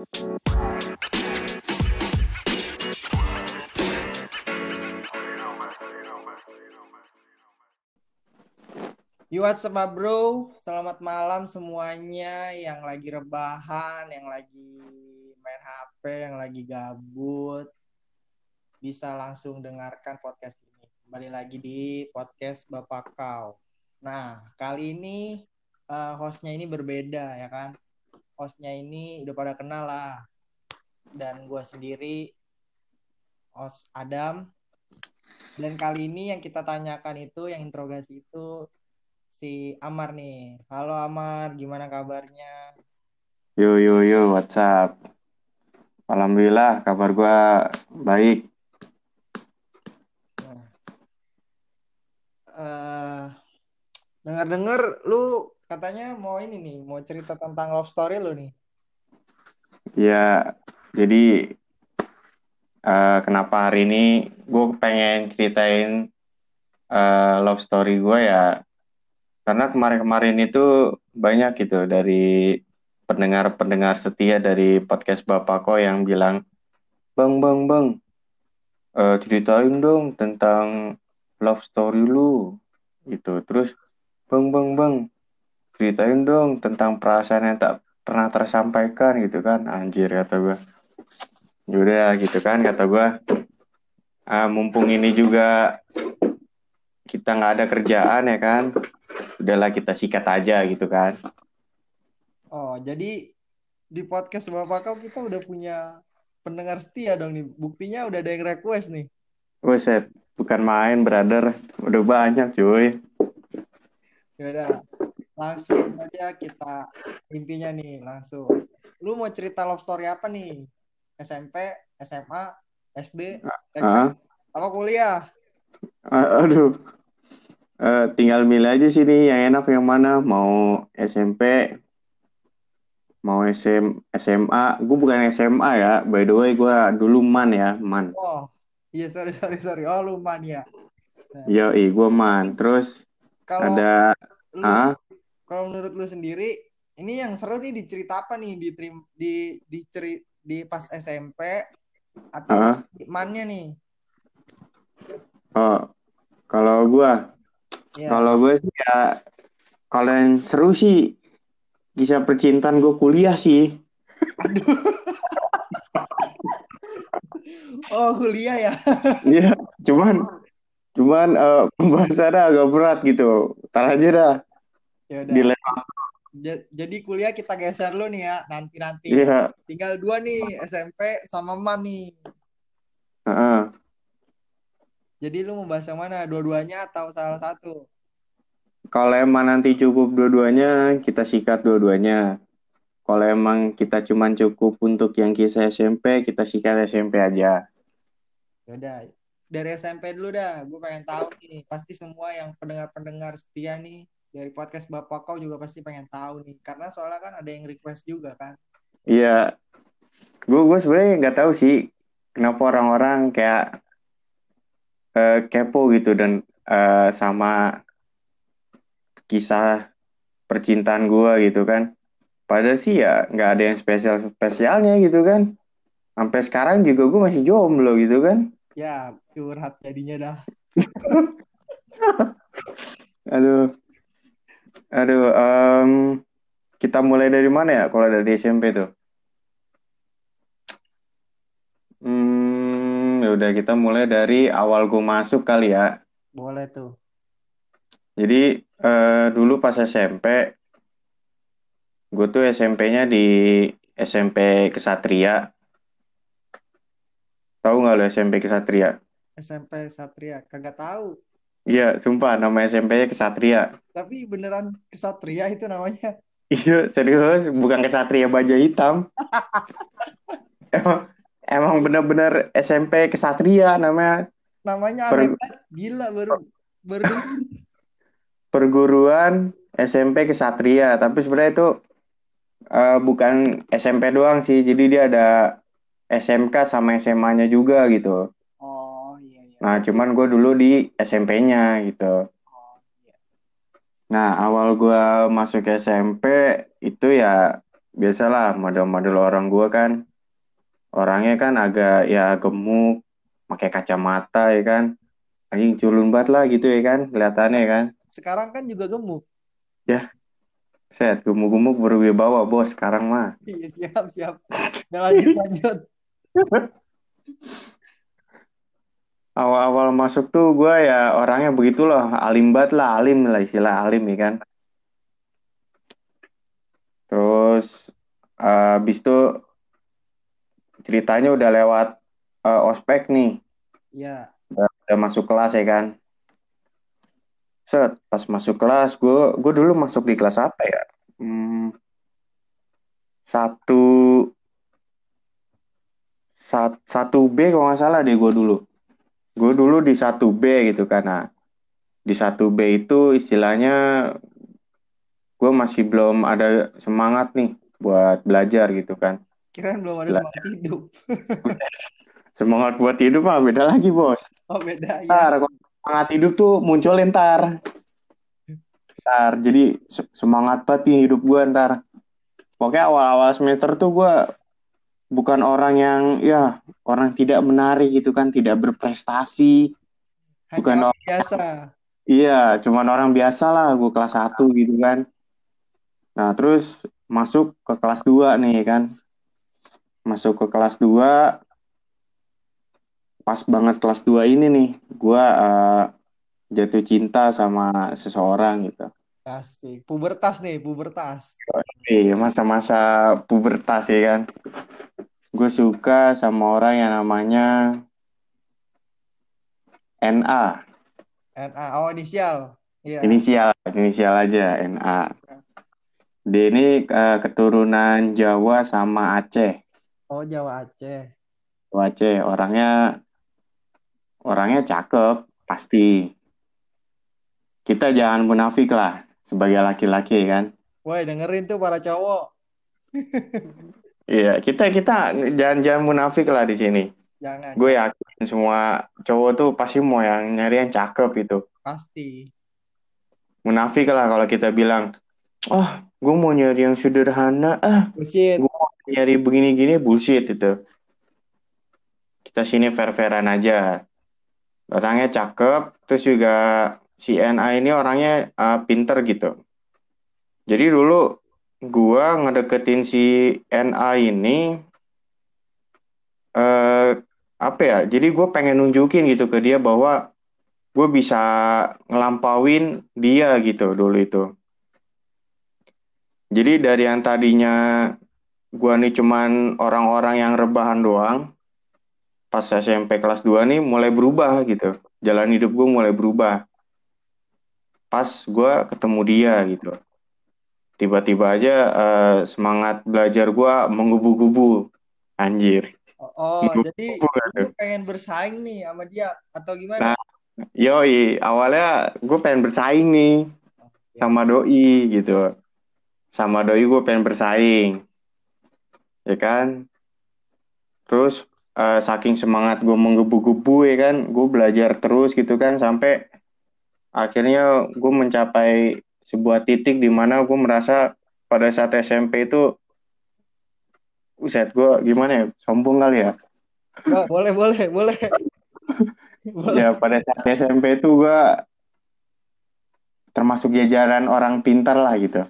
Yo, what's up, bro? Selamat malam semuanya yang lagi rebahan, yang lagi main HP, yang lagi gabut. Bisa langsung dengarkan podcast ini. Kembali lagi di podcast Bapak Kau. Nah, kali ini uh, hostnya ini berbeda, ya kan? Hostnya ini udah pada kenal lah. Dan gue sendiri, host Adam. Dan kali ini yang kita tanyakan itu, yang interogasi itu, si Amar nih. Halo Amar, gimana kabarnya? Yo yo yo, WhatsApp. Alhamdulillah, kabar gua baik. Nah. Uh, dengar-dengar lu katanya mau ini nih, mau cerita tentang love story lu nih. Ya, jadi uh, kenapa hari ini gue pengen ceritain uh, love story gue ya karena kemarin-kemarin itu banyak gitu dari pendengar-pendengar setia dari podcast Bapak Ko yang bilang, Bang, bang, bang, uh, ceritain dong tentang love story lu. Gitu. Terus, bang, bang, bang, ceritain dong tentang perasaan yang tak pernah tersampaikan gitu kan. Anjir, kata gue. Yaudah gitu kan, kata gue. Uh, mumpung ini juga kita nggak ada kerjaan ya kan udahlah kita sikat aja gitu kan. Oh, jadi di podcast Bapak kau kita udah punya pendengar setia dong nih. Buktinya udah ada yang request nih. Buset, bukan main, brother. Udah banyak, cuy. Yaudah, langsung aja kita intinya nih, langsung. Lu mau cerita love story apa nih? SMP, SMA, SD, TK, uh apa kuliah? Uh, aduh, Uh, tinggal milih aja sih nih yang enak yang mana mau SMP mau SM, SMA gue bukan SMA ya by the way gue dulu man ya man oh iya sorry sorry sorry oh lu man ya nah. iya gue man terus kalau ada lu, ah kalau menurut lu sendiri ini yang seru nih dicerita apa nih di di di ceri, di pas SMP atau uh. mannya nih oh kalau gue Yeah. Kalau gue sih ya kalau yang seru sih kisah percintaan gue kuliah sih. Aduh. oh kuliah ya? Iya, cuman cuman uh, pembahasannya agak berat gitu. Tar aja dah. Yaudah. Jadi kuliah kita geser lo nih ya nanti nanti. Iya. Yeah. Tinggal dua nih SMP sama Man nih. Uh -uh. Jadi lu mau bahas yang mana? Dua-duanya atau salah satu? Kalau emang nanti cukup dua-duanya, kita sikat dua-duanya. Kalau emang kita cuma cukup untuk yang kisah SMP, kita sikat SMP aja. Yaudah, dari SMP dulu dah. Gue pengen tahu nih. Pasti semua yang pendengar-pendengar setia nih dari podcast Bapak kau juga pasti pengen tahu nih. Karena soalnya kan ada yang request juga kan. Iya. Gue gue sebenarnya nggak tahu sih kenapa orang-orang kayak uh, kepo gitu dan uh, sama kisah percintaan gue gitu kan. Padahal sih ya nggak ada yang spesial spesialnya gitu kan. Sampai sekarang juga gue masih jomblo gitu kan. Ya curhat jadinya dah. aduh, aduh. Um, kita mulai dari mana ya? Kalau dari SMP tuh. Ya udah kita mulai dari awal gue masuk kali ya. Boleh tuh. Jadi uh, dulu pas SMP, gue tuh SMP-nya di SMP Kesatria. Tahu nggak lo SMP Kesatria? SMP Kesatria, kagak tahu. Iya, sumpah nama SMP-nya Kesatria. Tapi beneran Kesatria itu namanya? Iya, serius, bukan Kesatria Baja Hitam. emang emang bener-bener SMP kesatria namanya. Namanya per... gila baru baru perguruan SMP kesatria, tapi sebenarnya itu uh, bukan SMP doang sih. Jadi dia ada SMK sama SMA-nya juga gitu. Nah, cuman gue dulu di SMP-nya gitu. Nah, awal gue masuk SMP itu ya biasalah model-model orang gue kan orangnya kan agak ya gemuk pakai kacamata ya kan anjing culun banget lah gitu ya kan kelihatannya kan Sekarang kan juga gemuk. ya set gemuk-gemuk berwibawa bos sekarang mah Iya, siap, siap. Nah, lanjut, lanjut. awal-awal masuk tuh gue ya orangnya begitulah alim banget lah alim lah istilah alim ya kan. Terus eh, habis itu ceritanya udah lewat eh, ospek nih. Ya, udah masuk kelas ya kan. Set pas masuk kelas gue gue dulu masuk di kelas apa ya? Hmm, satu sat- satu B kalau nggak salah deh gue dulu gue dulu di satu B gitu kan nah di satu B itu istilahnya gue masih belum ada semangat nih buat belajar gitu kan kirain belum ada Lah. semangat hidup. semangat buat hidup mah beda lagi bos Oh, beda ya. ntar kalau semangat hidup tuh muncul ntar ntar jadi se- semangat banget nih hidup gue ntar pokoknya awal-awal semester tuh gue bukan orang yang ya orang tidak menarik gitu kan tidak berprestasi. Hanya bukan orang biasa. iya cuman orang biasa lah gue kelas 1 gitu kan. Nah terus masuk ke kelas 2 nih kan. Masuk ke kelas 2 pas banget kelas 2 ini nih gue eh, jatuh cinta sama seseorang gitu Asik. Pubertas nih, pubertas. Iya, masa-masa pubertas ya kan. Gue suka sama orang yang namanya NA. NA, oh inisial. Iya. Inisial, inisial aja NA. Dia ini eh, keturunan Jawa sama Aceh. Oh, Jawa Aceh. Jawa Aceh, orangnya orangnya cakep, pasti. Kita jangan munafik lah sebagai laki-laki kan. Woi, dengerin tuh para cowok. Iya, kita kita jangan jangan munafik lah di sini. Jangan. Gue yakin semua cowok tuh pasti mau yang nyari yang cakep gitu. Pasti. Munafik lah kalau kita bilang, oh gue mau nyari yang sederhana, ah Bullshit. gue mau nyari begini-gini bullshit itu. Kita sini fair-fairan aja. Orangnya cakep, terus juga si NA ini orangnya uh, pinter gitu. Jadi dulu gue ngedeketin si NA ini, eh apa ya? Jadi gue pengen nunjukin gitu ke dia bahwa gue bisa ngelampauin dia gitu dulu itu. Jadi dari yang tadinya gue nih cuman orang-orang yang rebahan doang, pas SMP kelas 2 nih mulai berubah gitu. Jalan hidup gue mulai berubah. Pas gue ketemu dia gitu. Tiba-tiba aja eh, semangat belajar gue menggubu-gubu. Anjir. Oh, oh, jadi lu pengen bersaing nih sama dia atau gimana? Nah, Yoi, awalnya gue pengen bersaing nih sama doi gitu. Sama doi gue pengen bersaing. Ya kan? Terus eh, saking semangat gue menggebu-gebu ya kan, gue belajar terus gitu kan sampai akhirnya gue mencapai sebuah titik di mana gue merasa pada saat SMP itu Uset gue gimana ya? Sombong kali ya. Oh, boleh, boleh, boleh. Ya pada saat SMP itu gue termasuk jajaran orang pintar lah gitu.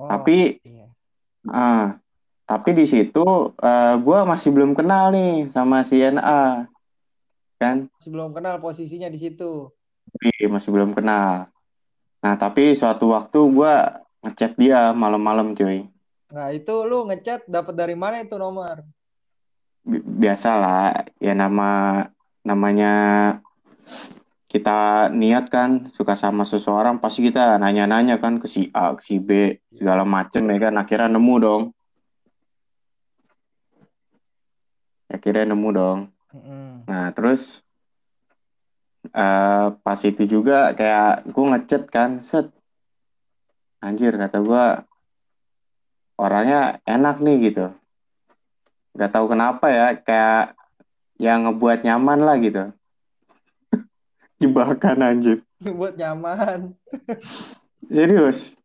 Oh, Tapi iya. ah, tapi di situ eh, gue masih belum kenal nih sama si NA, kan? Masih belum kenal posisinya di situ. Iya, masih belum kenal. Nah tapi suatu waktu gue ngechat dia malam-malam cuy. Nah, itu lu ngechat dapat dari mana itu nomor? Bi- Biasalah ya nama namanya kita niat kan suka sama seseorang pasti kita nanya-nanya kan ke si A, ke si B segala macem ya kan akhirnya nemu dong. Akhirnya nemu dong. Mm-mm. Nah, terus eh, pas itu juga kayak gue ngechat kan, set. Anjir, kata gue orangnya enak nih gitu. Gak tahu kenapa ya, kayak yang ngebuat nyaman lah gitu. Jebakan anjir. Buat nyaman. Serius.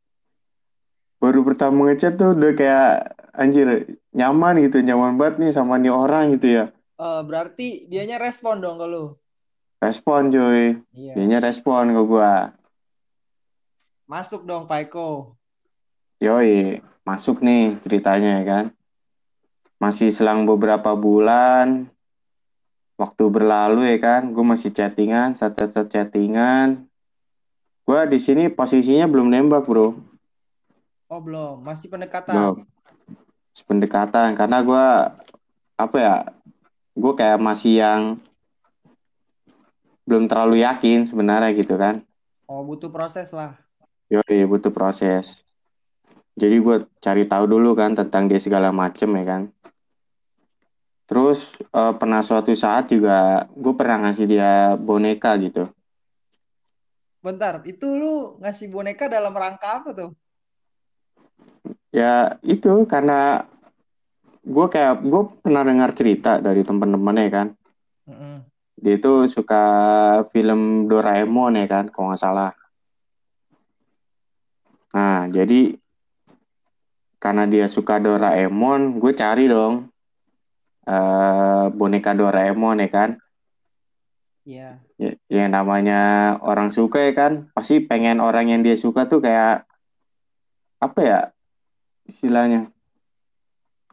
baru pertama ngechat tuh udah kayak anjir nyaman gitu nyaman banget nih sama nih orang gitu ya Eh, berarti dianya respon dong ke lu. respon cuy Iya. dianya respon ke gua Masuk dong Paiko. yoi masuk nih ceritanya ya kan masih selang beberapa bulan waktu berlalu ya kan gue masih chattingan satu chattingan gua di sini posisinya belum nembak bro Oh belum, masih pendekatan. belum pendekatan karena gua apa ya gue kayak masih yang belum terlalu yakin sebenarnya gitu kan Oh butuh proses lah. Yoi, butuh proses. Jadi gue cari tahu dulu kan tentang dia segala macem ya kan. Terus eh, pernah suatu saat juga gue pernah ngasih dia boneka gitu. Bentar, itu lu ngasih boneka dalam rangka apa tuh? Ya itu karena gue kayak gue pernah dengar cerita dari temen-temennya kan. Mm-mm. Dia itu suka film Doraemon ya kan, kalau nggak salah. Nah jadi karena dia suka Doraemon, gue cari dong eh boneka Doraemon ya kan. Iya. Ya, yang namanya orang suka ya kan, pasti pengen orang yang dia suka tuh kayak apa ya istilahnya,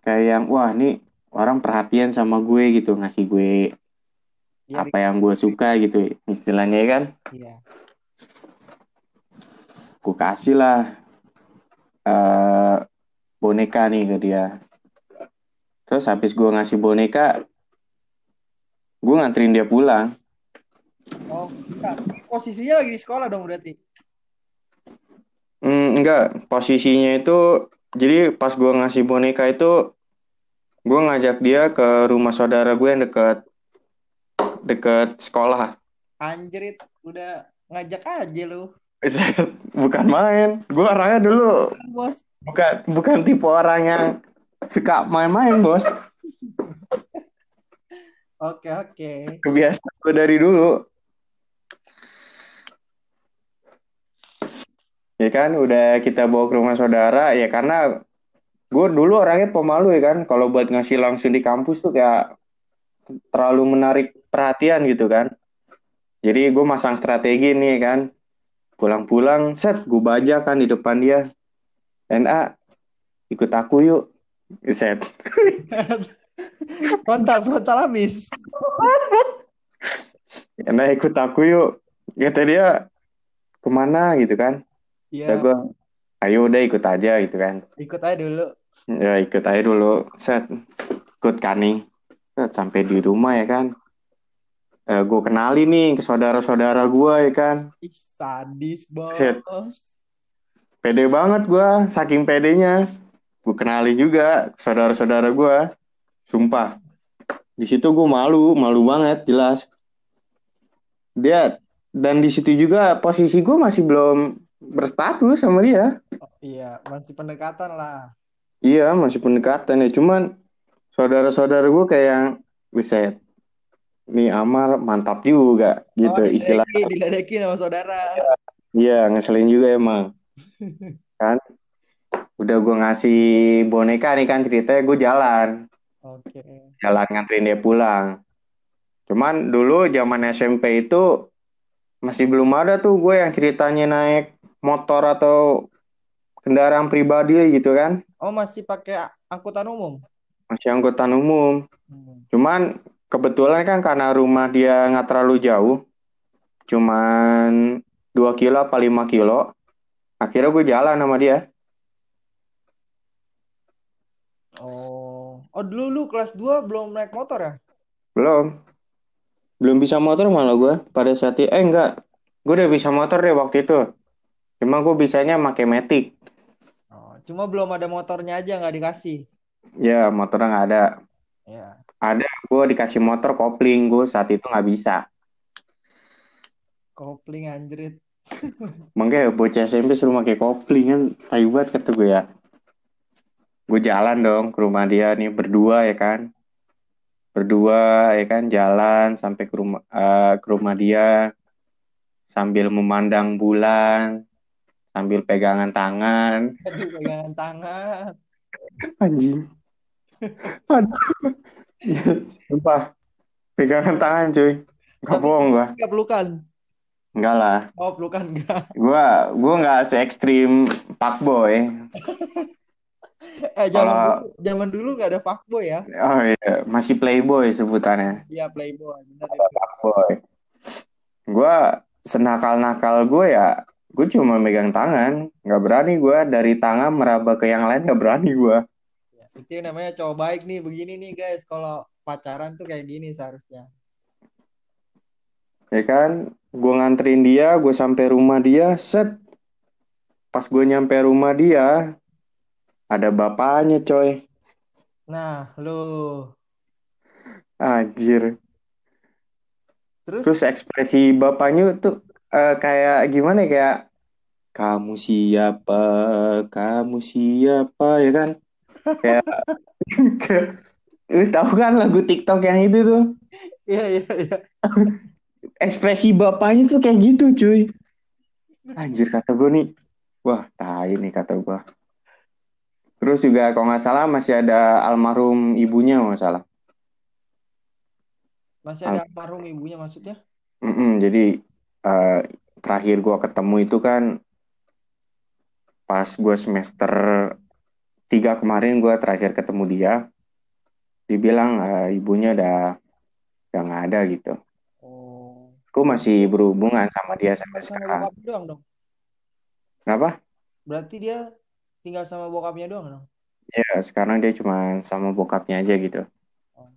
kayak yang wah nih orang perhatian sama gue gitu, ngasih gue Iya, apa yang gue suka gitu istilahnya ya kan, Iya. gue kasih lah eh boneka nih ke dia. Terus habis gue ngasih boneka, gue nganterin dia pulang. Oh, bentar. Posisinya lagi di sekolah dong berarti. Hmm, enggak, posisinya itu jadi pas gue ngasih boneka itu gue ngajak dia ke rumah saudara gue yang deket deket sekolah. Anjrit, udah ngajak aja lu. Bukan main. Gue orangnya dulu Bos. bukan bukan tipe orang yang suka main-main, bos. Oke, oke. Kebiasaan gue dari dulu. Ya kan, udah kita bawa ke rumah saudara, ya karena gue dulu orangnya pemalu ya kan. Kalau buat ngasih langsung di kampus tuh kayak terlalu menarik perhatian gitu kan. Jadi gue masang strategi nih kan. Pulang-pulang, set, gue baja kan di depan dia. NA, ikut aku yuk. Set. Frontal, frontal habis. NA ikut aku yuk. Kata dia, ke mana gitu kan. Ya Iya, gue, ayo udah ikut aja gitu kan. ikut aja dulu. Ya ikut aja dulu. Set, ikut kan nih. Set, sampai di rumah ya kan. Eh, gue kenali nih ke saudara-saudara gue ya kan. Ih, sadis, bos. Set. Pede banget gue, saking pedenya. Gue kenali juga ke saudara-saudara gue. Sumpah. Di situ gue malu, malu banget jelas. Dia dan di situ juga posisi gue masih belum berstatus sama dia. Oh, iya, masih pendekatan lah. Iya, masih pendekatan ya. Cuman saudara-saudara gue kayak yang, Buset, nih Amar mantap juga gitu Oh, istilah. diledekin, sama saudara. Iya, ngeselin juga emang. Kan, udah gue ngasih boneka nih kan ceritanya gue jalan. Oke. Jalan nganterin dia pulang. Cuman dulu zaman SMP itu masih belum ada tuh gue yang ceritanya naik motor atau kendaraan pribadi gitu kan. Oh, masih pakai angkutan umum? Masih angkutan umum. Hmm. Cuman kebetulan kan karena rumah dia nggak terlalu jauh, cuman 2 kilo apa 5 kilo. Akhirnya gue jalan sama dia. Oh. Oh, dulu lu kelas 2 belum naik motor ya? Belum. Belum bisa motor malah gue pada saat itu. Eh enggak, gue udah bisa motor deh waktu itu. Cuma gue bisanya pakai Matic. Oh, cuma belum ada motornya aja nggak dikasih. Ya motornya nggak ada. Ya. Ada gue dikasih motor kopling gue saat itu nggak bisa. Kopling anjrit. Makanya bocah SMP suruh pakai kopling kan tai banget kata gue ya. Gue jalan dong ke rumah dia nih berdua ya kan. Berdua ya kan jalan sampai ke rumah eh, ke rumah dia sambil memandang bulan. Sambil pegangan tangan. Aduh, pegangan tangan. Anjing. Aduh. Sumpah. Pegangan tangan cuy. Gak Tapi bohong gua. Enggak pelukan. Enggak lah. Oh, pelukan enggak. Gua gua nggak se ekstrim Pak Boy. Eh, zaman Kalau- dulu, zaman dulu nggak ada fuckboy ya? Oh iya, masih playboy sebutannya. Iya, playboy. Benar itu. Boy. Gue senakal-nakal gue ya, gue cuma megang tangan, nggak berani gue dari tangan meraba ke yang lain nggak berani gue. Ya, itu yang namanya cowok baik nih. Begini nih, guys. Kalau pacaran tuh kayak gini seharusnya. Ya kan, gue nganterin dia, gue sampai rumah dia, set. Pas gue nyampe rumah dia, ada bapaknya coy. Nah, lu Anjir. terus, Terus ekspresi bapaknya tuh eh, kayak gimana ya, kayak kamu siapa, kamu siapa ya kan? Kayak Lu tahu kan lagu TikTok yang itu tuh? iya iya iya. Ekspresi bapaknya tuh kayak gitu cuy. Anjir kata gue nih. Wah, tai nih kata gue. Terus juga kalau nggak salah masih ada almarhum ibunya kalau nggak salah. Masih ada almarhum ibunya maksudnya? Mm-mm, jadi eh, terakhir gue ketemu itu kan pas gue semester 3 kemarin gue terakhir ketemu dia. Dibilang eh, ibunya udah udah nggak ada gitu. Oh. Gue masih berhubungan sama dia sampai sekarang. doang dong. Kenapa? Berarti dia tinggal sama bokapnya doang dong. Ya, sekarang dia cuma sama bokapnya aja gitu. Oh.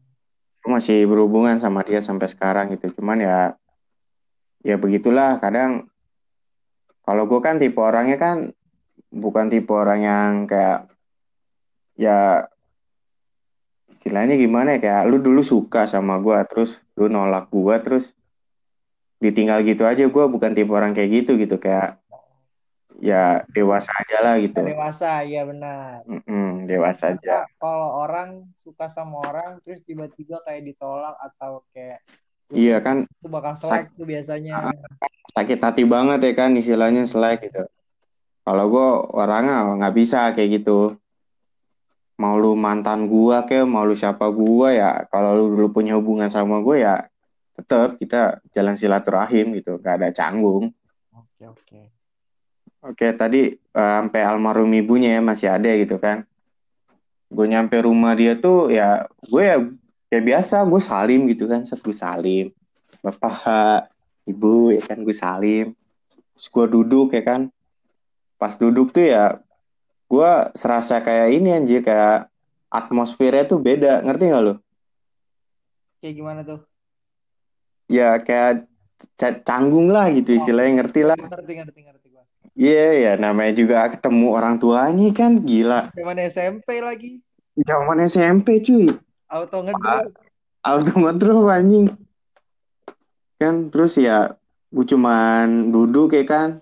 Gue masih berhubungan sama dia sampai sekarang gitu. Cuman ya, ya begitulah. Kadang kalau gue kan tipe orangnya kan bukan tipe orang yang kayak ya istilahnya gimana ya kayak lu dulu suka sama gue terus lu nolak gue terus ditinggal gitu aja gue bukan tipe orang kayak gitu gitu kayak ya dewasa aja lah gitu Dewasa, iya benar. Mm-mm, dewasa aja Masa kalau orang suka sama orang terus tiba-tiba kayak ditolak atau kayak iya kan itu bakal selek tuh biasanya. sakit hati banget ya kan istilahnya selek gitu. Kalau gue orangnya nggak bisa kayak gitu. Mau lu mantan gua kayak mau lu siapa gua ya kalau lu dulu punya hubungan sama gue ya tetap kita jalan silaturahim gitu, gak ada canggung. Oke oke. Oke tadi eh, sampai almarhum ibunya ya masih ada gitu kan. Gue nyampe rumah dia tuh ya gue ya kayak biasa gue salim gitu kan, set gue salim. Bapak, ibu ya kan gue salim. Terus gue duduk ya kan. Pas duduk tuh ya gue serasa kayak ini anjir kayak atmosfernya tuh beda, ngerti gak lo? Kayak gimana tuh? Ya kayak ca- canggung lah gitu istilahnya ngerti lah. Ngerti ngerti ngerti gua. Iya ya namanya juga ketemu orang tuanya kan gila. Zaman SMP lagi. Zaman SMP cuy. Auto ngedrop. auto ngedrop anjing kan terus ya gue cuman duduk ya kan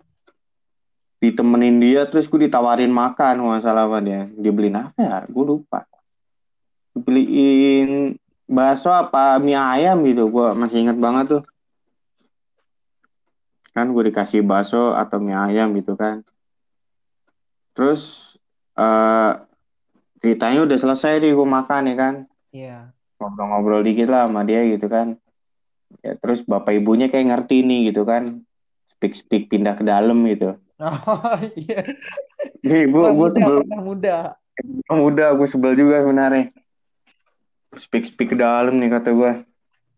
ditemenin dia terus gue ditawarin makan nggak salah sama dia dia beliin apa ya? Gue lupa. Beliin bakso apa mie ayam gitu. Gue masih inget banget tuh. Kan gue dikasih bakso atau mie ayam gitu kan. Terus eh ceritanya udah selesai nih gue makan ya kan? Iya. ngobrol-ngobrol dikit lah sama dia gitu kan. Ya terus bapak ibunya kayak ngerti nih gitu kan. Speak speak pindah ke dalam gitu Oh iya. nih gue muda, sebel muda. muda gue sebel juga sebenarnya speak speak ke dalam nih kata gue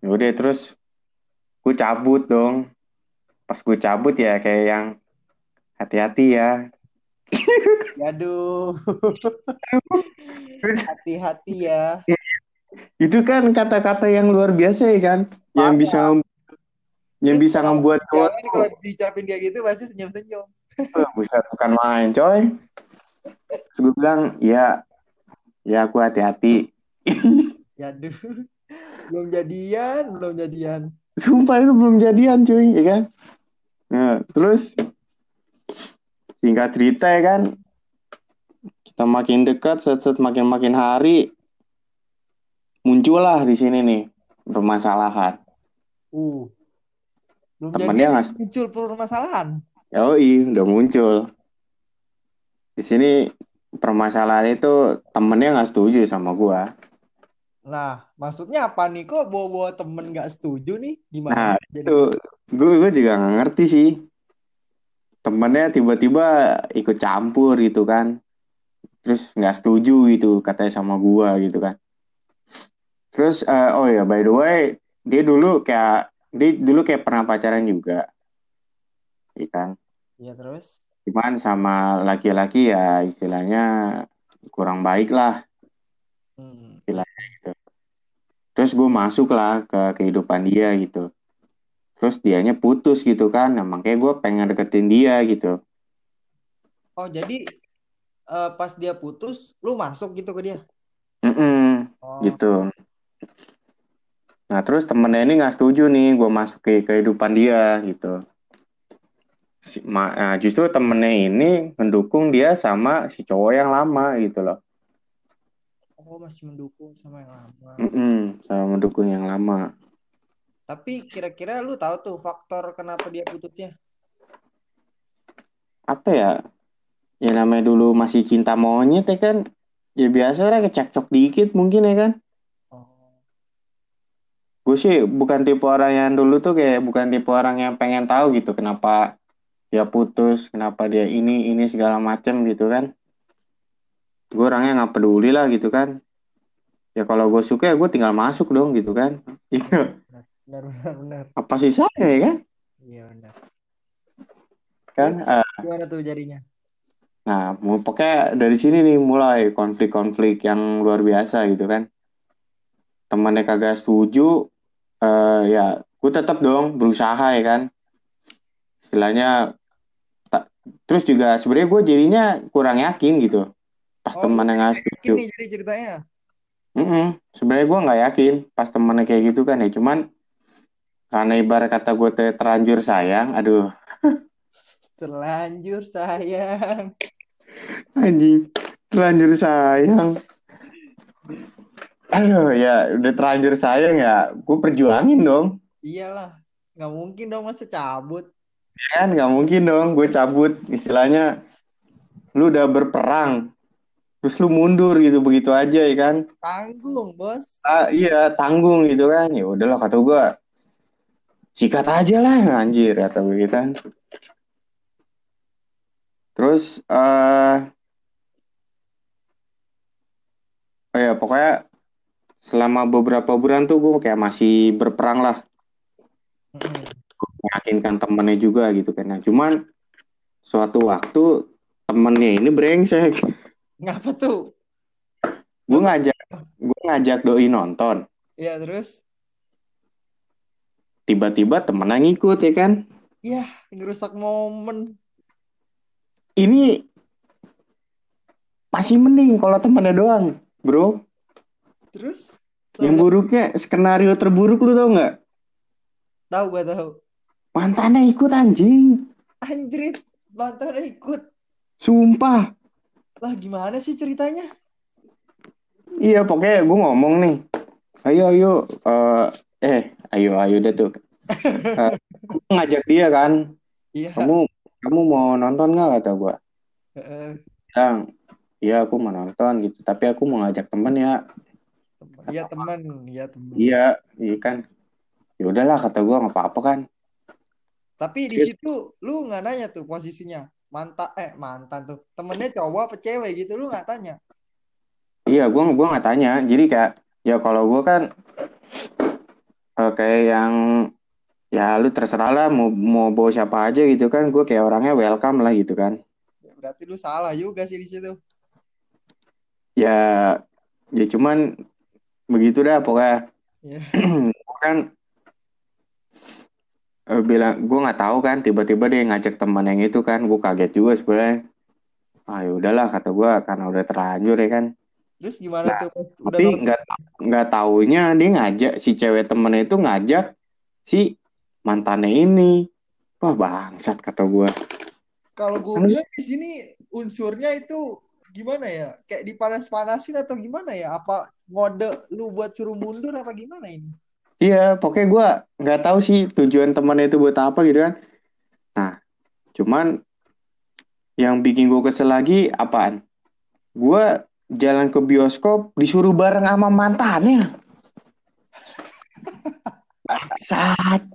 udah terus gue cabut dong pas gue cabut ya kayak yang hati-hati ya Aduh. Hati-hati ya. itu kan kata-kata yang luar biasa ya kan yang Parah. bisa yang bisa membuat Jangan kalau dicapin kayak gitu pasti senyum-senyum. Buset, bukan main, coy. Terus gue bilang, ya, ya aku hati-hati. Aduh. Belum jadian, belum jadian. Sumpah itu belum jadian, cuy, ya kan? Nah, terus singkat cerita ya kan, kita makin dekat, set-set makin-makin hari, muncullah di sini nih permasalahan. Uh. Belum Temennya nggak- muncul permasalahan. Yoi, udah muncul. di sini permasalahan itu temennya nggak setuju sama gua. Nah, maksudnya apa nih? Kok bawa-bawa temen nggak setuju nih? Nah, Gimana? itu Jadi, gue gue juga nggak ngerti sih. Temennya tiba-tiba ikut campur gitu kan. Terus nggak setuju gitu katanya sama gua gitu kan. Terus eh, oh ya by the way, dia dulu kayak dia dulu kayak pernah pacaran juga, ya kan? ya terus. Cuman sama laki-laki ya istilahnya kurang baik lah Hmm. istilahnya gitu. Terus gue masuk lah ke kehidupan dia gitu. Terus dianya putus gitu kan. Nah, makanya gue pengen deketin dia gitu. Oh, jadi eh, pas dia putus, lu masuk gitu ke dia? Mm-mm, Oh, gitu. Nah, terus temennya ini nggak setuju nih gue masuk ke kehidupan dia gitu. Si- ma- nah, justru temennya ini mendukung dia sama si cowok yang lama gitu loh. oh masih mendukung sama yang lama. Mm-mm, sama mendukung yang lama. Tapi kira-kira lu tahu tuh faktor kenapa dia putusnya? Apa ya? Ya namanya dulu masih cinta monyet ya kan. Ya biasa lah kecekcok dikit mungkin ya kan. Oh, Gue sih bukan tipe orang yang dulu tuh kayak bukan tipe orang yang pengen tahu gitu kenapa dia putus, kenapa dia ini ini segala macem gitu kan. Gue orangnya nggak peduli lah gitu kan. Ya kalau gue suka ya gue tinggal masuk dong gitu kan. Iya, benar, benar, benar. apa sih saya ya kan? Iya benar. Kan? Terus gimana tuh jadinya? nah, mau pokoknya dari sini nih mulai konflik-konflik yang luar biasa gitu kan. Temannya kagak setuju, eh ya gue tetap dong berusaha ya kan. Istilahnya terus juga sebenarnya gue jadinya kurang yakin gitu pas Oh, nggak yakin setuju. nih jadi ceritanya. Mm-mm. Sebenarnya gue nggak yakin pas temannya kayak gitu kan ya cuman karena ibarat kata gue te- terlanjur sayang, aduh Terlanjur sayang. anjing terlanjur sayang, aduh ya udah terlanjur sayang ya gue perjuangin dong, Iyalah, nggak mungkin dong masa cabut. Ya kan nggak mungkin dong gue cabut istilahnya lu udah berperang terus lu mundur gitu begitu aja ya kan Tanggung, bos. ah, iya tanggung gitu kan ya udahlah kata gue sikat aja lah anjir kata gue gitu kan terus eh oh ya pokoknya selama beberapa bulan tuh gue kayak masih berperang lah. Meyakinkan temennya juga gitu kan. Nah cuman suatu waktu temennya ini brengsek. Ngapa tuh? gue ngajak gue ngajak doi nonton. Ya terus, tiba-tiba temennya ngikut ya kan? Ya ngerusak momen. ini masih mending kalau temennya doang bro. Terus, yang buruknya skenario terburuk lu tau nggak? Tahu gak tahu. Mantannya ikut anjing Anjrit, mantannya ikut. sumpah Lah gimana sih ceritanya? iya pokoknya gue ngomong nih ayo ayo eh eh ayo ayo deh tuh gua ngajak dia kan Iya. kamu kamu mau nonton nggak kata gue Heeh, bilang iya aku mau nonton gitu tapi aku mau ngajak temen ya. Iya teman, iya teman. iya iya kan ya udahlah kata gue nggak apa-apa kan Tapi di situ lu nggak nanya tuh posisinya. Mantan eh mantan tuh. Temennya cowok apa cewek gitu lu nggak tanya. iya gue gua nggak tanya. Jadi kayak ya kalau gue kan eh, kayak yang ya lu terserah lah mau mau bawa siapa aja gitu kan. Gue kayak orangnya welcome lah gitu kan. Ya, berarti lu salah juga sih di situ. ya ya cuman begitu dah pokoknya. Ya. Gua kan eh, bilang gue nggak tahu kan tiba-tiba dia ngajak teman yang itu kan gue kaget juga sebenarnya ah ya udahlah kata gue karena udah terlanjur ya kan Terus gimana tuh? pas Udah tapi nggak nggak taunya dia ngajak si cewek temennya itu ngajak si mantannya ini wah bangsat kata gue Kalau gue Kan- bilang di sini unsurnya itu gimana ya? Kayak dipanas-panasin atau gimana ya? Apa ngode lu buat suruh mundur apa gimana ini? Iya pokoknya gue nggak tahu sih tujuan temennya itu buat apa gitu kan nah cuman yang bikin gue kesel lagi apaan? Gue jalan ke bioskop disuruh bareng sama mantannya. Bangsat.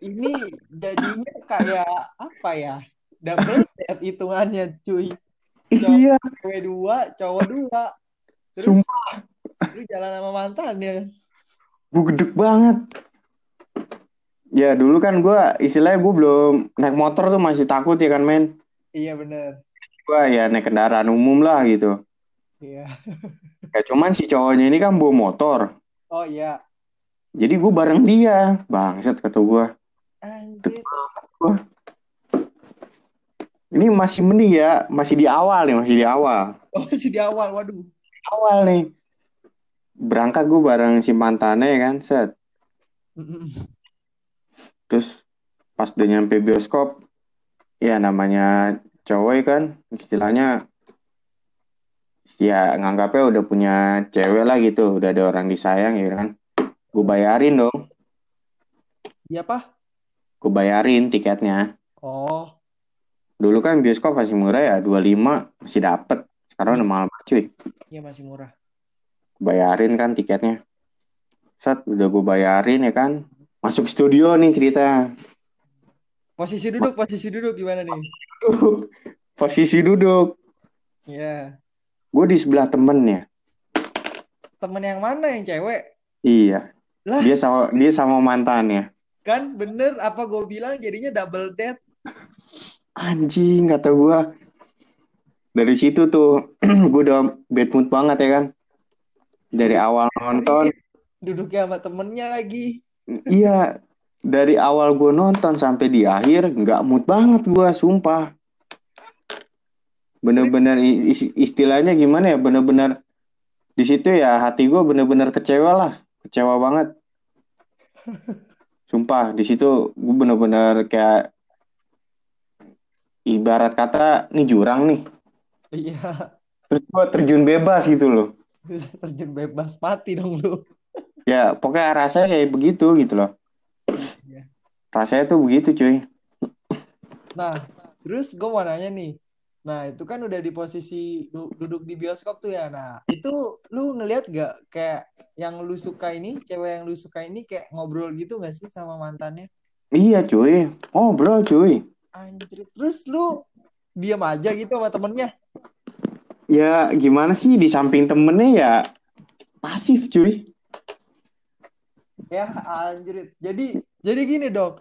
Ini jadinya kayak apa ya? Double date hitungannya, cuy. Iya, Cewek dua, cowok dua. Terus sumpah. Lu jalan sama mantannya. Gue gedek banget. Ya dulu kan gue istilahnya gue belum naik motor tuh masih takut ya kan men. Iya bener. Gue ya naik kendaraan umum lah gitu. Iya. Ya cuman si cowoknya ini kan bawa motor. Oh iya. Jadi gue bareng dia. Bangsat kata gue. Anjir. Ini masih mending ya. Masih di awal nih. Masih di awal. Oh masih di awal, waduh. Awal nih. Berangkat gue bareng si mantannya ya kan. Set. Terus pas udah nyampe bioskop. Ya namanya cowok kan. Istilahnya. Ya nganggapnya udah punya cewek lah gitu. Udah ada orang disayang ya kan. Gue bayarin dong. Iya apa? Gue bayarin tiketnya. Oh, Dulu kan bioskop masih murah ya, 25 masih dapet. Sekarang udah mahal banget cuy. iya masih murah. Bayarin kan tiketnya. Set, udah gue bayarin ya kan. Masuk studio nih cerita. Posisi duduk, posisi duduk gimana nih? Posisi duduk. Iya. Gue di sebelah temennya. Temen yang mana yang cewek? Iya. Lah. Dia sama dia sama mantannya. Kan bener apa gue bilang jadinya double date. Anjing kata gue. Dari situ tuh gue udah bad mood banget ya kan. Dari awal nonton. Duduknya sama temennya lagi. Iya, dari awal gue nonton sampai di akhir nggak mood banget gue, sumpah. Bener-bener istilahnya gimana ya? Bener-bener di situ ya hati gue bener-bener kecewa lah, kecewa banget. Sumpah di situ gue bener-bener kayak ibarat kata nih jurang nih, Iya. terus gue terjun bebas gitu loh. Bisa terjun bebas mati dong lu. Ya pokoknya rasanya kayak begitu gitu loh. Iya. Rasanya tuh begitu cuy. Nah, terus gue mau nanya nih. Nah, itu kan udah di posisi du- duduk di bioskop tuh ya. Nah, itu lu ngelihat gak kayak yang lu suka ini, cewek yang lu suka ini kayak ngobrol gitu gak sih sama mantannya? Iya cuy, ngobrol cuy. Anjir, terus lu diam aja gitu sama temennya? Ya gimana sih di samping temennya ya pasif cuy. Ya, anjir. Jadi, jadi gini dong.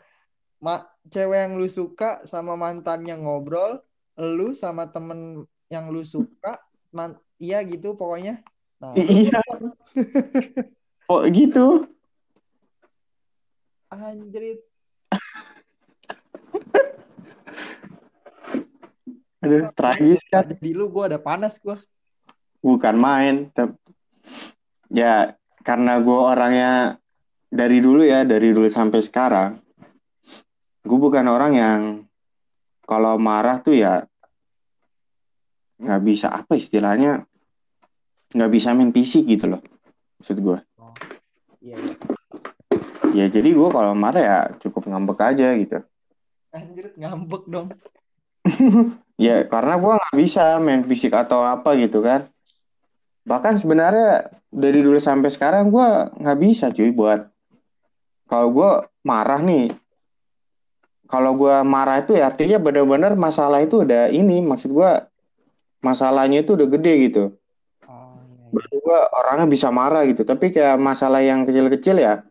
Ma cewek yang lu suka sama mantannya ngobrol, lu sama temen yang lu suka, man iya gitu pokoknya. Nah, Iya. Oh gitu. anjir. Aduh, tragis kan. Jadi lu gue ada panas gue. Bukan main. Ya karena gue orangnya dari dulu ya, dari dulu sampai sekarang, gue bukan orang yang kalau marah tuh ya nggak bisa apa istilahnya nggak bisa main fisik gitu loh maksud gue Iya, iya. ya jadi gue kalau marah ya cukup ngambek aja gitu Anjir ngambek dong. Ya karena gua nggak bisa main fisik atau apa gitu kan. Bahkan sebenarnya dari dulu sampai sekarang gua nggak bisa cuy buat kalau gua marah nih. Kalau gua marah itu ya artinya benar-benar masalah itu udah ini maksud gua masalahnya itu udah gede gitu. Oh, iya, iya. Orangnya bisa marah gitu. Tapi kayak masalah yang kecil-kecil ya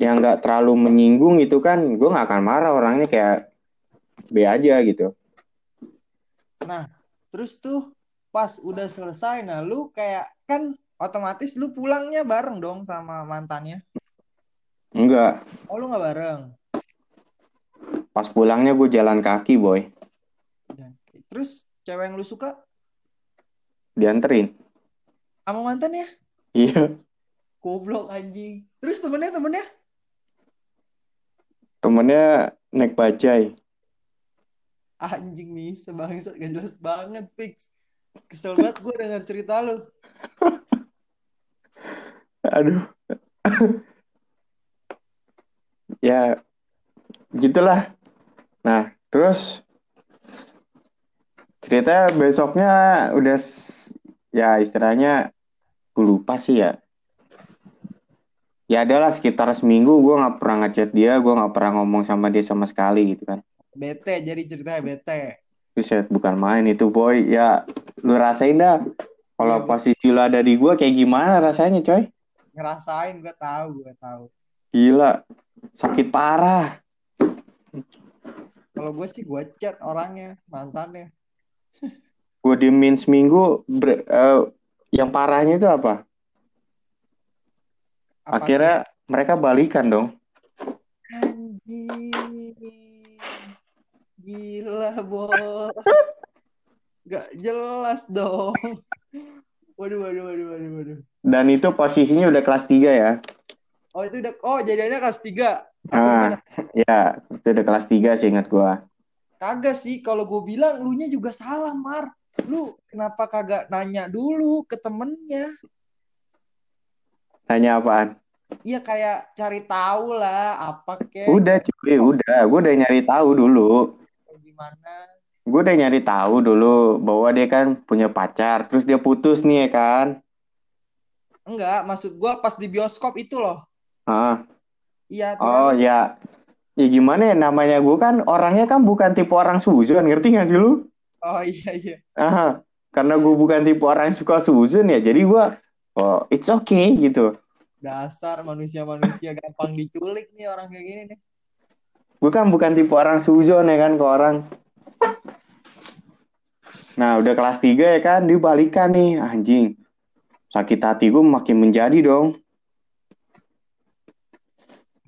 yang nggak terlalu menyinggung itu kan gua nggak akan marah orangnya kayak B aja gitu. Nah, terus tuh pas udah selesai, nah lu kayak kan otomatis lu pulangnya bareng dong sama mantannya. Enggak, Oh, lu nggak bareng. pas pulangnya gue jalan kaki boy, Terus cewek yang lu suka dianterin. sama mantannya? Iya, Goblok anjing. Terus temennya temennya? temennya naik bajai. Anjing nih, sebangsat gak jelas banget fix. Kesel banget gue denger cerita lu. Aduh. ya, gitulah. Nah, terus cerita besoknya udah ya istilahnya gue lupa sih ya. Ya adalah sekitar seminggu gue nggak pernah ngechat dia, gue nggak pernah ngomong sama dia sama sekali gitu kan. Bete jadi ceritanya bete. Buset, bukan main itu boy. Ya lu rasain dah. Kalau Iya, posisi lu ada di gue kayak gimana rasanya coy? Ngerasain gue tahu, gue tahu. Gila, sakit parah. Kalau gue sih gue chat orangnya, mantannya. Gue diemin seminggu, ber- eh, yang parahnya itu apa? Apa Akhirnya mereka balikan dong. Anjing. Gila, bos. Gak jelas dong. Waduh, waduh, waduh, waduh, waduh. Dan itu posisinya udah kelas 3 ya. Oh, itu udah oh jadinya kelas 3. Atau Ah. Ya, itu udah kelas 3 sih ingat gue. Kagak sih, kalau gue bilang lu nya juga salah, Mar. Lu kenapa kagak nanya dulu ke temennya? Tanya apaan? Iya kayak cari tahu lah apa kek Udah cuy, udah. Gue udah nyari tahu dulu. Gimana. Gue udah nyari tahu dulu bahwa dia kan punya pacar. Terus dia putus nih ya kan. Enggak, maksud gue pas di bioskop itu loh. Ah, Iya, oh kan. ya. Ya gimana ya namanya gue kan orangnya kan bukan tipe orang suzon. Ngerti gak sih lu? Oh iya iya. Ah, karena gue bukan tipe orang yang suka suzon ya. Jadi gue, oh it's okay gitu. Dasar manusia-manusia gampang diculik nih orang kayak gini nih. Gue kan bukan tipe orang suzon ya kan ke orang. Nah udah kelas 3 ya kan, dia balikan nih anjing. Sakit hati gue makin menjadi dong.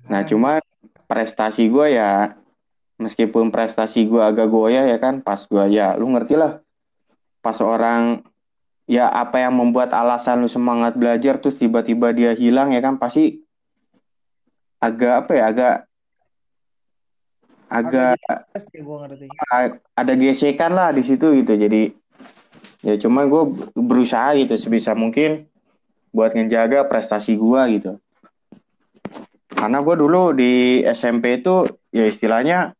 Nah cuma prestasi gue ya, meskipun prestasi gue agak goyah ya kan, pas gue ya lu ngerti lah. Pas orang ya apa yang membuat alasan lu semangat belajar terus tiba-tiba dia hilang ya kan pasti agak apa ya agak agak Yes, ya ada gesekan lah di situ gitu. Jadi ya cuman gue berusaha gitu sebisa mungkin buat ngejaga prestasi gue gitu. Karena gue dulu di SMP itu ya istilahnya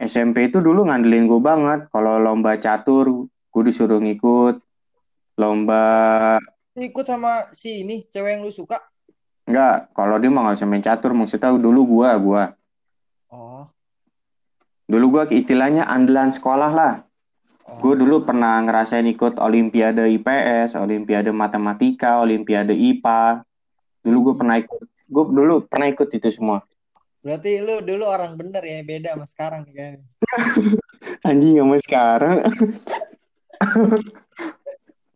SMP itu dulu ngandelin gue banget. Kalau lomba catur gue disuruh ngikut. Lomba ikut sama si ini cewek yang lu suka? enggak kalau dia mah usah main catur. Maksudnya dulu gue gue Oh. Dulu gue istilahnya andalan sekolah lah oh. Gue dulu pernah ngerasain ikut Olimpiade IPS, Olimpiade Matematika, Olimpiade IPA. Dulu gue pernah ikut, gue dulu pernah ikut itu semua. Berarti lu dulu orang bener ya, beda sama sekarang kan. Anjing sama sekarang.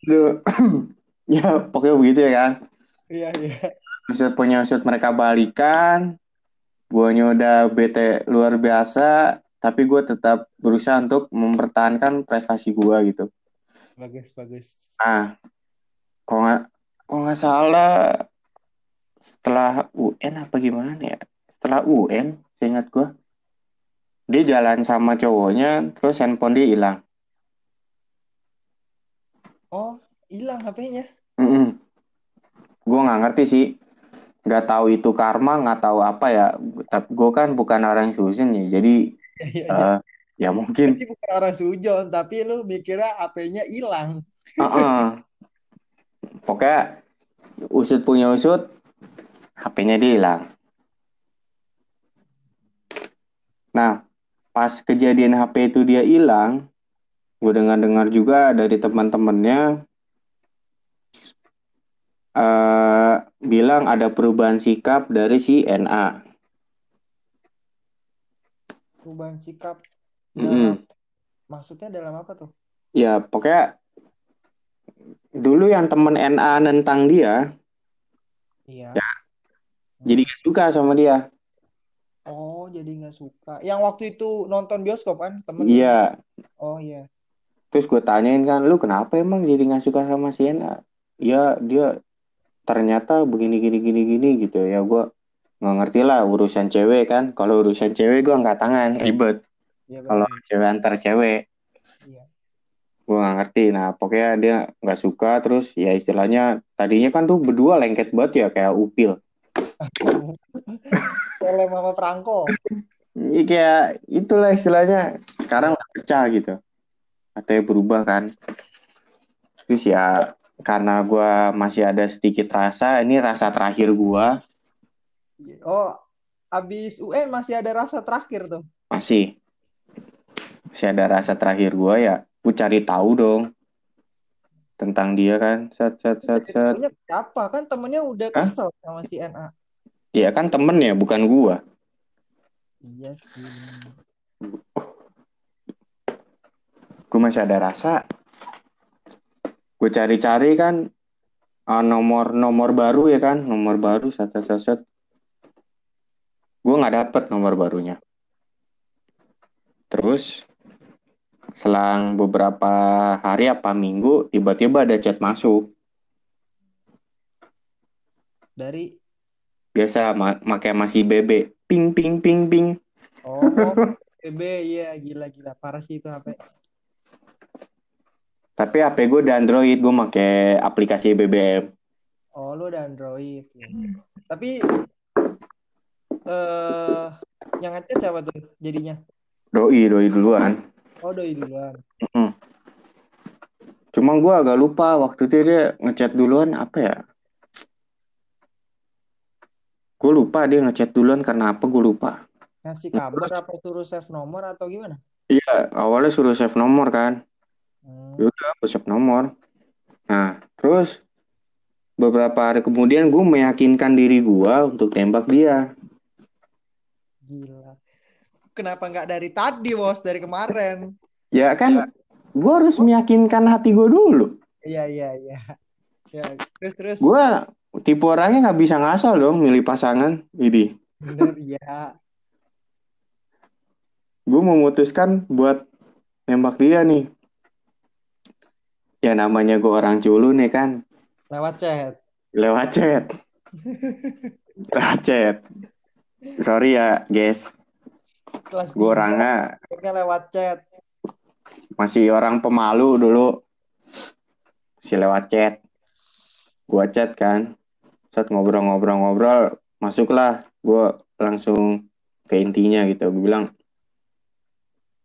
Duh. ya pokoknya begitu ya kan. Iya iya. Usut punya usut mereka balikan. Guanya udah bete luar biasa. Tapi gue tetap berusaha untuk mempertahankan prestasi gue gitu. Bagus bagus. Nah, kalau nggak kalau nggak salah setelah UN apa gimana ya? Setelah UN, seingat gue, dia jalan sama cowoknya, terus handphone dia hilang. Oh, hilang HP-nya. Mm Gue nggak ngerti sih, nggak tahu itu karma, nggak tahu apa ya. Tapi gue kan bukan orang Susan ya, jadi Iya iya. eh, ya mungkin. Sih bukan orang sujon, tapi lu mikirnya HP-nya hilang. uh-uh. Pokoknya usut punya usut, HP-nya dia hilang. Nah, pas kejadian HP itu dia hilang, gue dengar-dengar juga dari teman-temannya eh bilang ada perubahan sikap dari si NA. Perubahan sikap. Mm-mm. Maksudnya dalam apa tuh? Ya, pokoknya dulu yang temen NA nentang dia, Iya. Ya. jadi gak suka sama dia. Oh, jadi nggak suka. Yang waktu itu nonton bioskop kan, temen? Iya, Oh iya. Terus gue tanyain kan, lu kenapa emang jadi nggak suka sama Sienna? Ya dia ternyata begini gini gini gini gitu ya gue nggak ngerti lah urusan cewek kan. Kalau urusan cewek gue angkat tangan ribet. Iya Kalau cewek antar cewek Iya. gue nggak ngerti. Nah pokoknya dia nggak suka terus ya istilahnya tadinya kan tuh berdua lengket banget ya kayak upil. Oleh Mama Franco. ya, kayak itulah istilahnya sekarang udah pecah gitu katanya berubah kan terus ya karena gue masih ada sedikit rasa ini rasa terakhir gue Oh, abis UN masih ada rasa terakhir tuh. masih masih ada rasa terakhir gue ya gue cari tahu dong tentang dia kan set set set set siapa? Kan temennya udah Hah? kesel sama si NA. ya kan temen ya bukan gue Iya sih. gue masih ada rasa gue cari-cari kan ah, nomor nomor baru ya kan nomor baru set set set, set. Gue nggak dapet nomor barunya. Terus selang beberapa hari apa minggu tiba-tiba ada chat masuk. Dari? Biasa ma pakai masih BB ping ping ping ping. Oh, BB iya gila gila. Parah sih itu HP. tapi HP gue udah Android gue pakai aplikasi BBM Oh, lu udah Android. ya. Tapi eh yang ngechat siapa tuh jadinya? doi doi duluan Oh, doi duluan. Mm. Cuma gue agak lupa waktu itu dia ngechat duluan apa ya? Gue lupa dia ngechat duluan karena apa gue lupa. Ngasih kabar apa suruh save nomor atau gimana? Iya awalnya suruh save nomor kan. Hmm. Yaudah gue save nomor. Nah terus beberapa hari kemudian gue meyakinkan diri gue untuk tembak dia. Gila. Kenapa nggak dari tadi, Bos? Dari kemarin. Ya kan gue harus meyakinkan hati gue dulu. Iya, iya, iya. Ya, terus terus. Gue tipe orangnya nggak bisa ngasal dong milih pasangan. Jadi Bener, ya. gue memutuskan buat nembak dia nih. Ya namanya gue orang culun nih kan, Lewat chat. lewat chat. lewat chat. Sorry ya guys, Kelas gue orangnya lewat chat. masih orang pemalu dulu. Masih lewat chat. Gue chat kan, saat ngobrol-ngobrol-ngobrol, masuklah. Gue langsung ke intinya gitu. Gue bilang,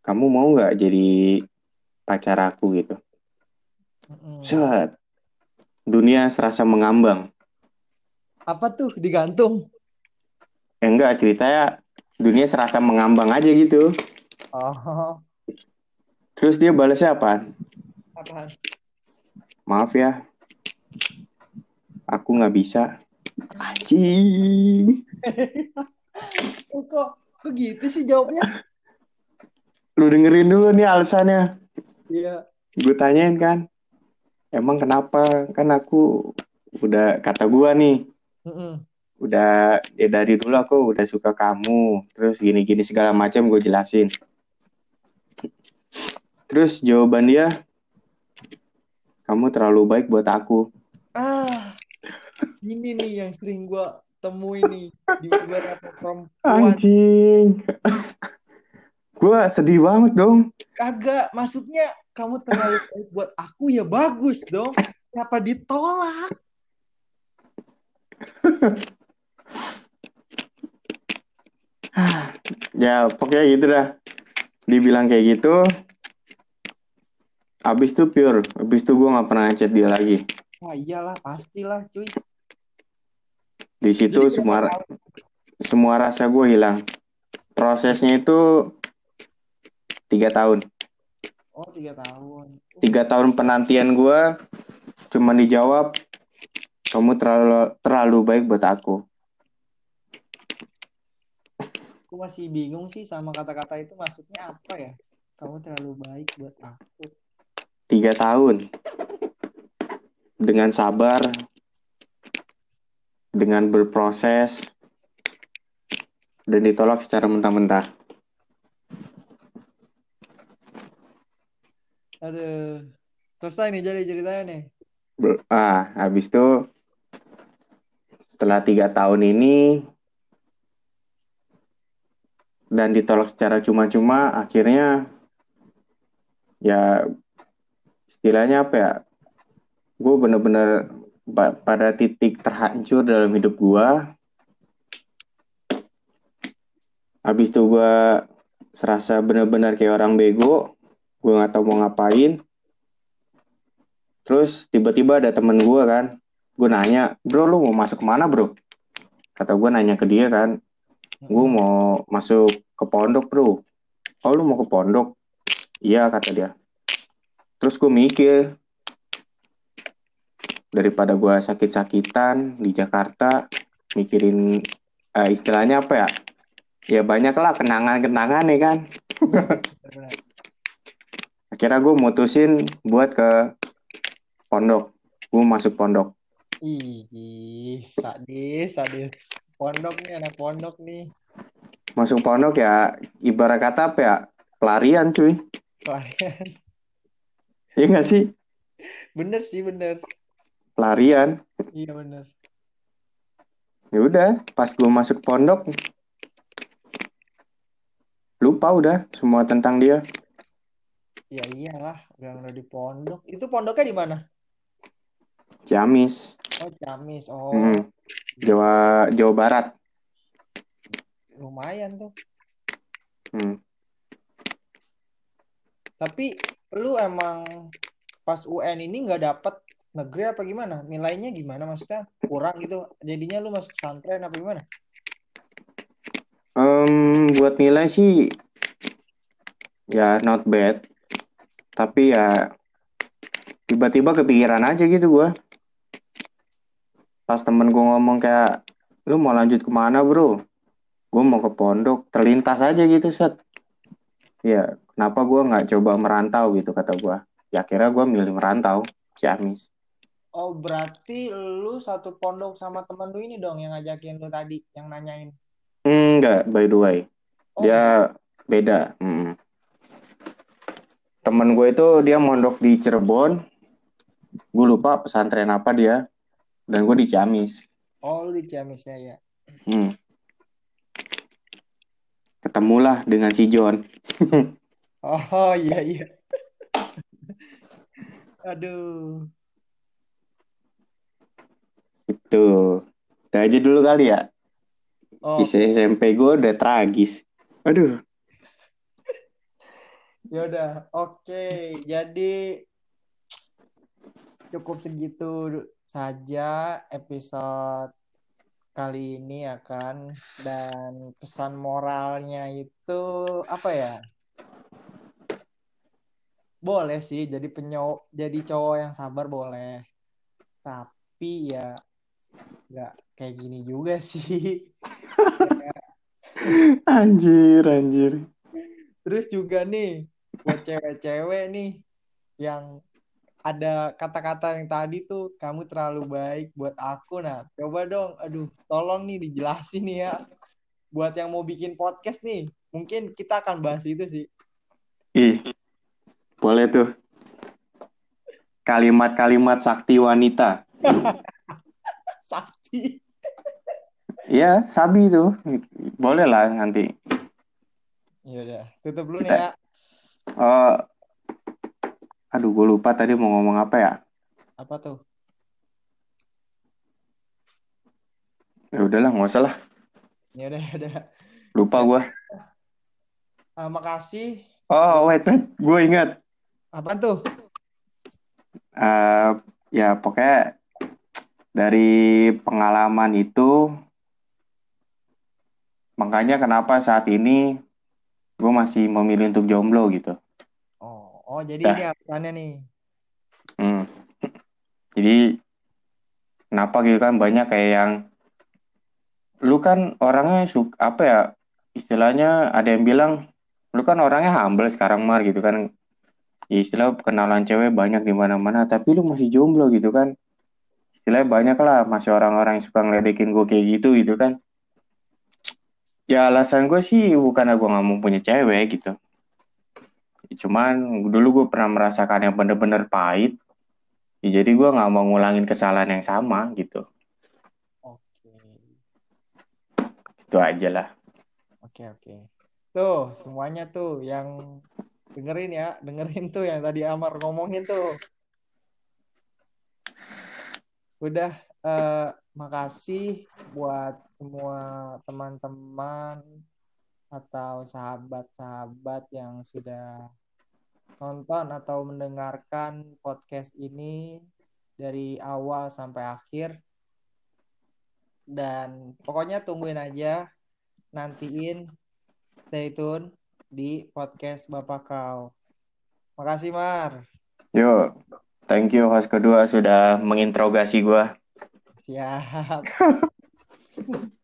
kamu mau nggak jadi pacar aku gitu? Mm-mm. Set. Dunia serasa mengambang. Apa tuh digantung? Eh, enggak, ceritanya dunia serasa mengambang aja gitu. Oh, Terus dia balasnya apa? apaan? Maaf ya, aku nggak bisa. Anjing. Kok kok gitu sih jawabnya? Lu dengerin dulu nih alasannya. Iya. Gue tanyain kan, emang kenapa? Kan aku udah kata gua nih, Mm-mm. Udah ya dari dulu aku udah suka kamu. Terus gini-gini segala macam gue jelasin. Terus jawaban dia, kamu terlalu baik buat aku. Ah, ini nih yang sering gua temui nih di beberapa perempuan. Anjing. gue sedih banget dong. Kagak, maksudnya kamu terlalu baik buat aku ya bagus dong. Kenapa ditolak? Ya pokoknya gitu dah. Dibilang kayak gitu. Abis itu pure. Abis itu gue nggak pernah chat dia lagi. Wah iyalah, pastilah cuy. Di situ Jadi semua tahun? semua rasa gue hilang. Prosesnya itu tiga tahun. Oh, tiga tahun. Tiga tahun penantian gue cuma dijawab kamu terlalu terlalu baik buat aku. Aku masih bingung sih sama kata-kata itu maksudnya apa ya? Kamu terlalu baik buat aku. Tiga tahun dengan sabar, dengan berproses, dan ditolak secara mentah-mentah. Aduh. Selesai nih jadi ceritanya nih. Ah, habis itu setelah tiga tahun ini dan ditolak secara cuma-cuma, akhirnya ya istilahnya apa ya? Gue bener-bener pada titik terhancur dalam hidup gue. habis itu gue serasa bener-bener kayak orang bego gue nggak tahu mau ngapain terus tiba-tiba ada temen gue kan gue nanya bro lu mau masuk ke mana bro kata gue nanya ke dia kan gue mau masuk ke pondok bro. Oh lu mau ke pondok? Iya kata dia. Terus gue mikir daripada gue sakit-sakitan di Jakarta mikirin eh, istilahnya apa ya? Ya banyak lah kenangan-kenangan nih kan? Akhirnya gue mutusin buat ke pondok. Gue masuk pondok. Ih, sadis, sadis. Pondok nih, anak pondok nih. masuk pondok ya ibarat kata apa ya pelarian cuy Pelarian. iya gak sih Bener sih, bener. pelarian Iya, bener. ya udah pas gue masuk pondok lupa udah semua tentang dia Ya iyalah, udah di pondok. Itu pondoknya di mana? Ciamis Oh, Ciamis. Oh, Hmm. Jawa Jawa Barat lumayan tuh. Hmm. Tapi lu emang pas UN ini nggak dapet negeri apa gimana? Nilainya gimana maksudnya? Kurang gitu. Jadinya lu masuk pesantren apa gimana? Em, buat nilai sih ya not bad tapi ya tiba-tiba kepikiran aja gitu gue pas temen gue ngomong kayak lu mau lanjut ke mana bro? Gue mau ke pondok terlintas aja gitu set ya kenapa gue nggak coba merantau gitu kata gue ya akhirnya gue milih merantau Ciamis. Oh, berarti lu satu pondok sama temen lu ini dong yang ngajakin lu tadi, yang nanyain. enggak by the way. Oh, dia beda Mm. temen gue itu dia mondok di Cirebon. Gue lupa pesantren apa dia dan gue di Ciamis oh lu di Ciamisnya ya. Hmm. ketemulah dengan si John Oh, iya iya. Aduh. itu itu aja dulu kali ya Oh, kisah SMP gue udah tragis aduh ya udah. Oke, jadi cukup segitu saja episode kali ini ya kan. Dan pesan moralnya itu apa ya? Boleh sih jadi penyo jadi cowok yang sabar boleh. Tapi ya nggak kayak gini juga sih. anjir anjir Terus juga nih buat cewek-cewek nih yang ada kata-kata yang tadi tuh kamu terlalu baik buat aku. Nah coba dong aduh tolong nih dijelasin nih ya. Buat yang mau bikin podcast nih mungkin kita akan bahas itu sih. Ih boleh tuh. Kalimat-kalimat sakti wanita. Sakti. Ya sabi tuh. Boleh lah nanti. Ya udah tutup dulu nih ya. Eh, aduh gue lupa tadi mau ngomong apa ya? Apa tuh? Ya udahlah nggak usah lah. Ya udah ya udah. Lupa gue Ah, makasih. Oh wait wait. Gue ingat. Apa tuh? Eh, ya pokoknya dari pengalaman itu makanya kenapa saat ini gue masih memilih untuk jomblo gitu oh jadi Dah. ini alasannya nih. Hmm. Jadi kenapa gitu kan banyak kayak yang lu kan orangnya suka apa ya istilahnya ada yang bilang lu kan orangnya humble sekarang mar gitu kan. Ya istilah kenalan cewek banyak di mana-mana tapi lu masih jomblo gitu kan. Istilahnya banyak lah masih orang-orang yang suka ngeledekin gue kayak gitu gitu kan. Ya alasan gue sih bukan gue nggak mau punya cewek gitu cuman dulu gue pernah merasakan yang bener-bener pahit Ya, jadi gue nggak mau ngulangin kesalahan yang sama gitu. oke Itu aja lah. Oke oke. Tuh semuanya tuh yang dengerin ya, dengerin tuh yang tadi Amar ngomongin tuh. Udah eh, makasih buat semua teman-teman atau sahabat-sahabat yang sudah nonton atau mendengarkan podcast ini dari awal sampai akhir. Dan pokoknya tungguin aja, nantiin, stay tune di podcast Bapak Kau. Makasih Mar. Yuk, thank you host kedua sudah menginterogasi gue. Siap.